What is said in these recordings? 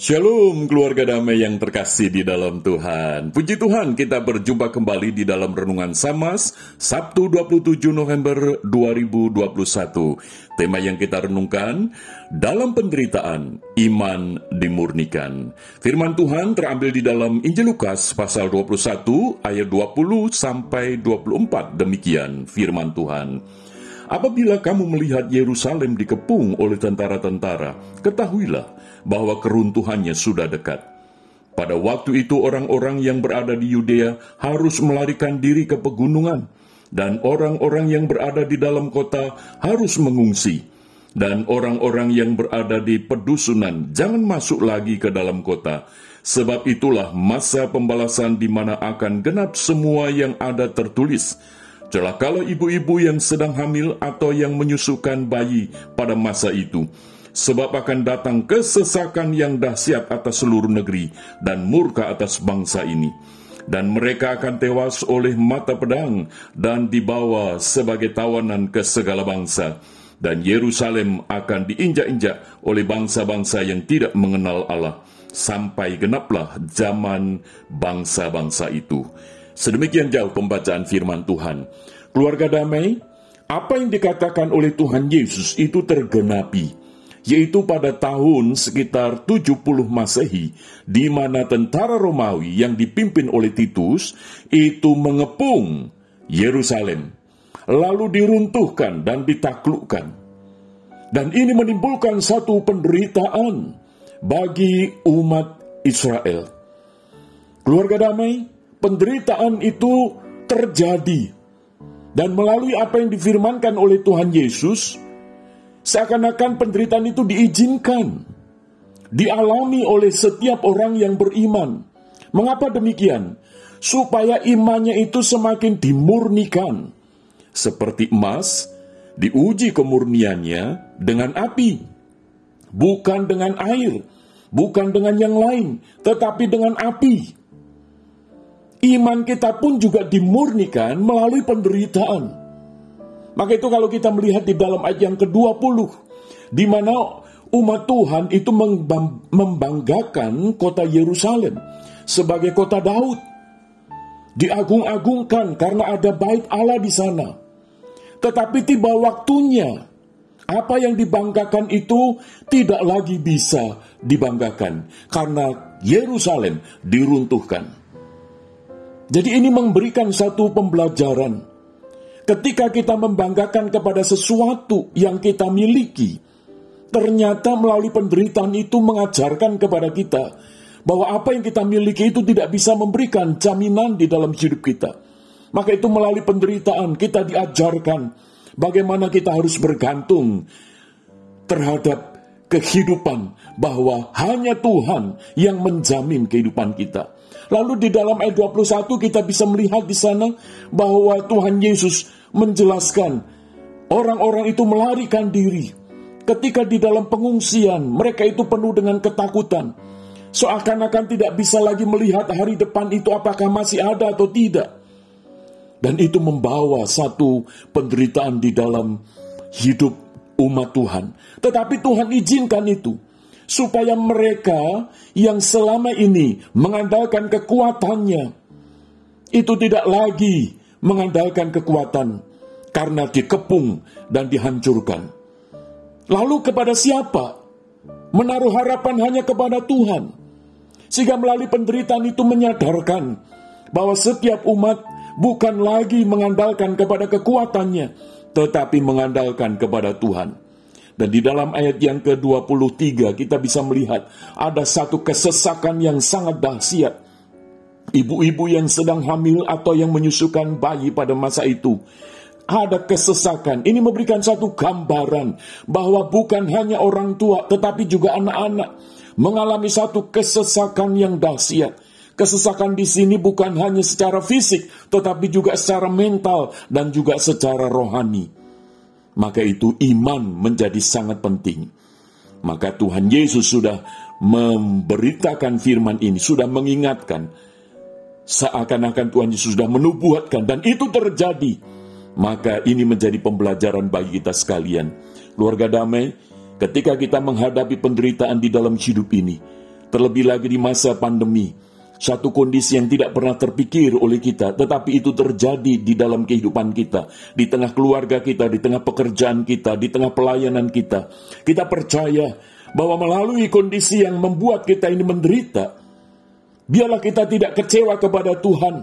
Shalom keluarga damai yang terkasih di dalam Tuhan. Puji Tuhan kita berjumpa kembali di dalam Renungan Samas Sabtu 27 November 2021. Tema yang kita renungkan, dalam penderitaan iman dimurnikan. Firman Tuhan terambil di dalam Injil Lukas pasal 21 ayat 20 sampai 24 demikian firman Tuhan. Apabila kamu melihat Yerusalem dikepung oleh tentara-tentara, ketahuilah bahwa keruntuhannya sudah dekat. Pada waktu itu orang-orang yang berada di Yudea harus melarikan diri ke pegunungan, dan orang-orang yang berada di dalam kota harus mengungsi. Dan orang-orang yang berada di pedusunan jangan masuk lagi ke dalam kota, sebab itulah masa pembalasan di mana akan genap semua yang ada tertulis Celakalah ibu-ibu yang sedang hamil atau yang menyusukan bayi pada masa itu, sebab akan datang kesesakan yang dahsyat atas seluruh negeri dan murka atas bangsa ini. Dan mereka akan tewas oleh mata pedang dan dibawa sebagai tawanan ke segala bangsa. Dan Yerusalem akan diinjak-injak oleh bangsa-bangsa yang tidak mengenal Allah, sampai genaplah zaman bangsa-bangsa itu. Sedemikian jauh pembacaan firman Tuhan. Keluarga damai, apa yang dikatakan oleh Tuhan Yesus itu tergenapi, yaitu pada tahun sekitar 70 Masehi, di mana tentara Romawi yang dipimpin oleh Titus itu mengepung Yerusalem, lalu diruntuhkan dan ditaklukkan. Dan ini menimbulkan satu penderitaan bagi umat Israel. Keluarga damai, penderitaan itu terjadi. Dan melalui apa yang difirmankan oleh Tuhan Yesus, seakan-akan penderitaan itu diizinkan, dialami oleh setiap orang yang beriman. Mengapa demikian? Supaya imannya itu semakin dimurnikan. Seperti emas, diuji kemurniannya dengan api, bukan dengan air, bukan dengan yang lain, tetapi dengan api iman kita pun juga dimurnikan melalui penderitaan. Maka itu kalau kita melihat di dalam ayat yang ke-20, di mana umat Tuhan itu membanggakan kota Yerusalem sebagai kota Daud. Diagung-agungkan karena ada bait Allah di sana. Tetapi tiba waktunya, apa yang dibanggakan itu tidak lagi bisa dibanggakan karena Yerusalem diruntuhkan. Jadi ini memberikan satu pembelajaran. Ketika kita membanggakan kepada sesuatu yang kita miliki, ternyata melalui penderitaan itu mengajarkan kepada kita bahwa apa yang kita miliki itu tidak bisa memberikan jaminan di dalam hidup kita. Maka itu melalui penderitaan kita diajarkan bagaimana kita harus bergantung terhadap kehidupan bahwa hanya Tuhan yang menjamin kehidupan kita. Lalu di dalam ayat 21 kita bisa melihat di sana bahwa Tuhan Yesus menjelaskan orang-orang itu melarikan diri. Ketika di dalam pengungsian, mereka itu penuh dengan ketakutan. Seakan-akan tidak bisa lagi melihat hari depan itu apakah masih ada atau tidak. Dan itu membawa satu penderitaan di dalam hidup umat Tuhan. Tetapi Tuhan izinkan itu supaya mereka yang selama ini mengandalkan kekuatannya itu tidak lagi mengandalkan kekuatan karena dikepung dan dihancurkan. Lalu kepada siapa? Menaruh harapan hanya kepada Tuhan. Sehingga melalui penderitaan itu menyadarkan bahwa setiap umat bukan lagi mengandalkan kepada kekuatannya, tetapi mengandalkan kepada Tuhan. Dan di dalam ayat yang ke-23 kita bisa melihat ada satu kesesakan yang sangat dahsyat. Ibu-ibu yang sedang hamil atau yang menyusukan bayi pada masa itu ada kesesakan. Ini memberikan satu gambaran bahwa bukan hanya orang tua tetapi juga anak-anak mengalami satu kesesakan yang dahsyat. Kesesakan di sini bukan hanya secara fisik tetapi juga secara mental dan juga secara rohani maka itu iman menjadi sangat penting. Maka Tuhan Yesus sudah memberitakan firman ini, sudah mengingatkan. Seakan-akan Tuhan Yesus sudah menubuatkan dan itu terjadi. Maka ini menjadi pembelajaran bagi kita sekalian. Keluarga damai, ketika kita menghadapi penderitaan di dalam hidup ini, Terlebih lagi di masa pandemi, satu kondisi yang tidak pernah terpikir oleh kita, tetapi itu terjadi di dalam kehidupan kita, di tengah keluarga kita, di tengah pekerjaan kita, di tengah pelayanan kita. Kita percaya bahwa melalui kondisi yang membuat kita ini menderita, biarlah kita tidak kecewa kepada Tuhan,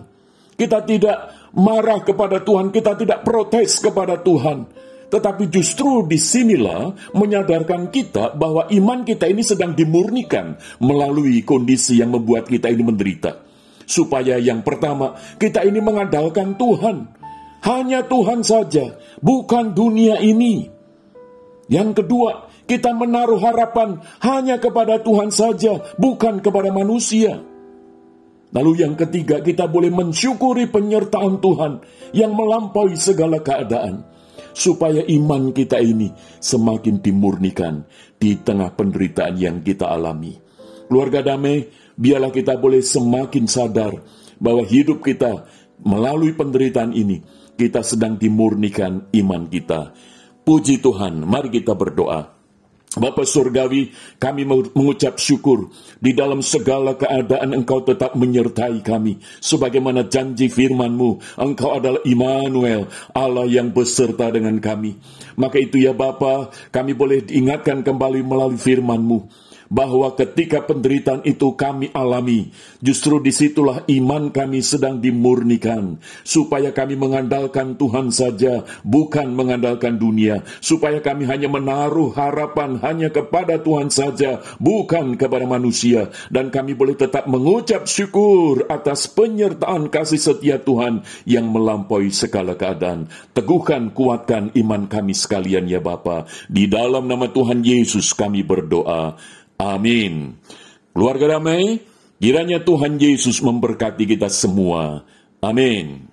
kita tidak marah kepada Tuhan, kita tidak protes kepada Tuhan, tetapi justru di sinilah menyadarkan kita bahwa iman kita ini sedang dimurnikan melalui kondisi yang membuat kita ini menderita. Supaya yang pertama, kita ini mengandalkan Tuhan. Hanya Tuhan saja, bukan dunia ini. Yang kedua, kita menaruh harapan hanya kepada Tuhan saja, bukan kepada manusia. Lalu yang ketiga, kita boleh mensyukuri penyertaan Tuhan yang melampaui segala keadaan supaya iman kita ini semakin dimurnikan di tengah penderitaan yang kita alami. Keluarga damai, biarlah kita boleh semakin sadar bahwa hidup kita melalui penderitaan ini, kita sedang dimurnikan iman kita. Puji Tuhan, mari kita berdoa. Bapa Surgawi, kami mengucap syukur di dalam segala keadaan Engkau tetap menyertai kami. Sebagaimana janji firman-Mu, Engkau adalah Immanuel, Allah yang beserta dengan kami. Maka itu ya Bapa, kami boleh diingatkan kembali melalui firman-Mu bahwa ketika penderitaan itu kami alami, justru di situlah iman kami sedang dimurnikan, supaya kami mengandalkan Tuhan saja, bukan mengandalkan dunia, supaya kami hanya menaruh harapan hanya kepada Tuhan saja, bukan kepada manusia, dan kami boleh tetap mengucap syukur atas penyertaan kasih setia Tuhan yang melampaui segala keadaan. Teguhkan, kuatkan iman kami sekalian ya Bapa. Di dalam nama Tuhan Yesus kami berdoa. Amin. Keluarga damai, kiranya Tuhan Yesus memberkati kita semua. Amin.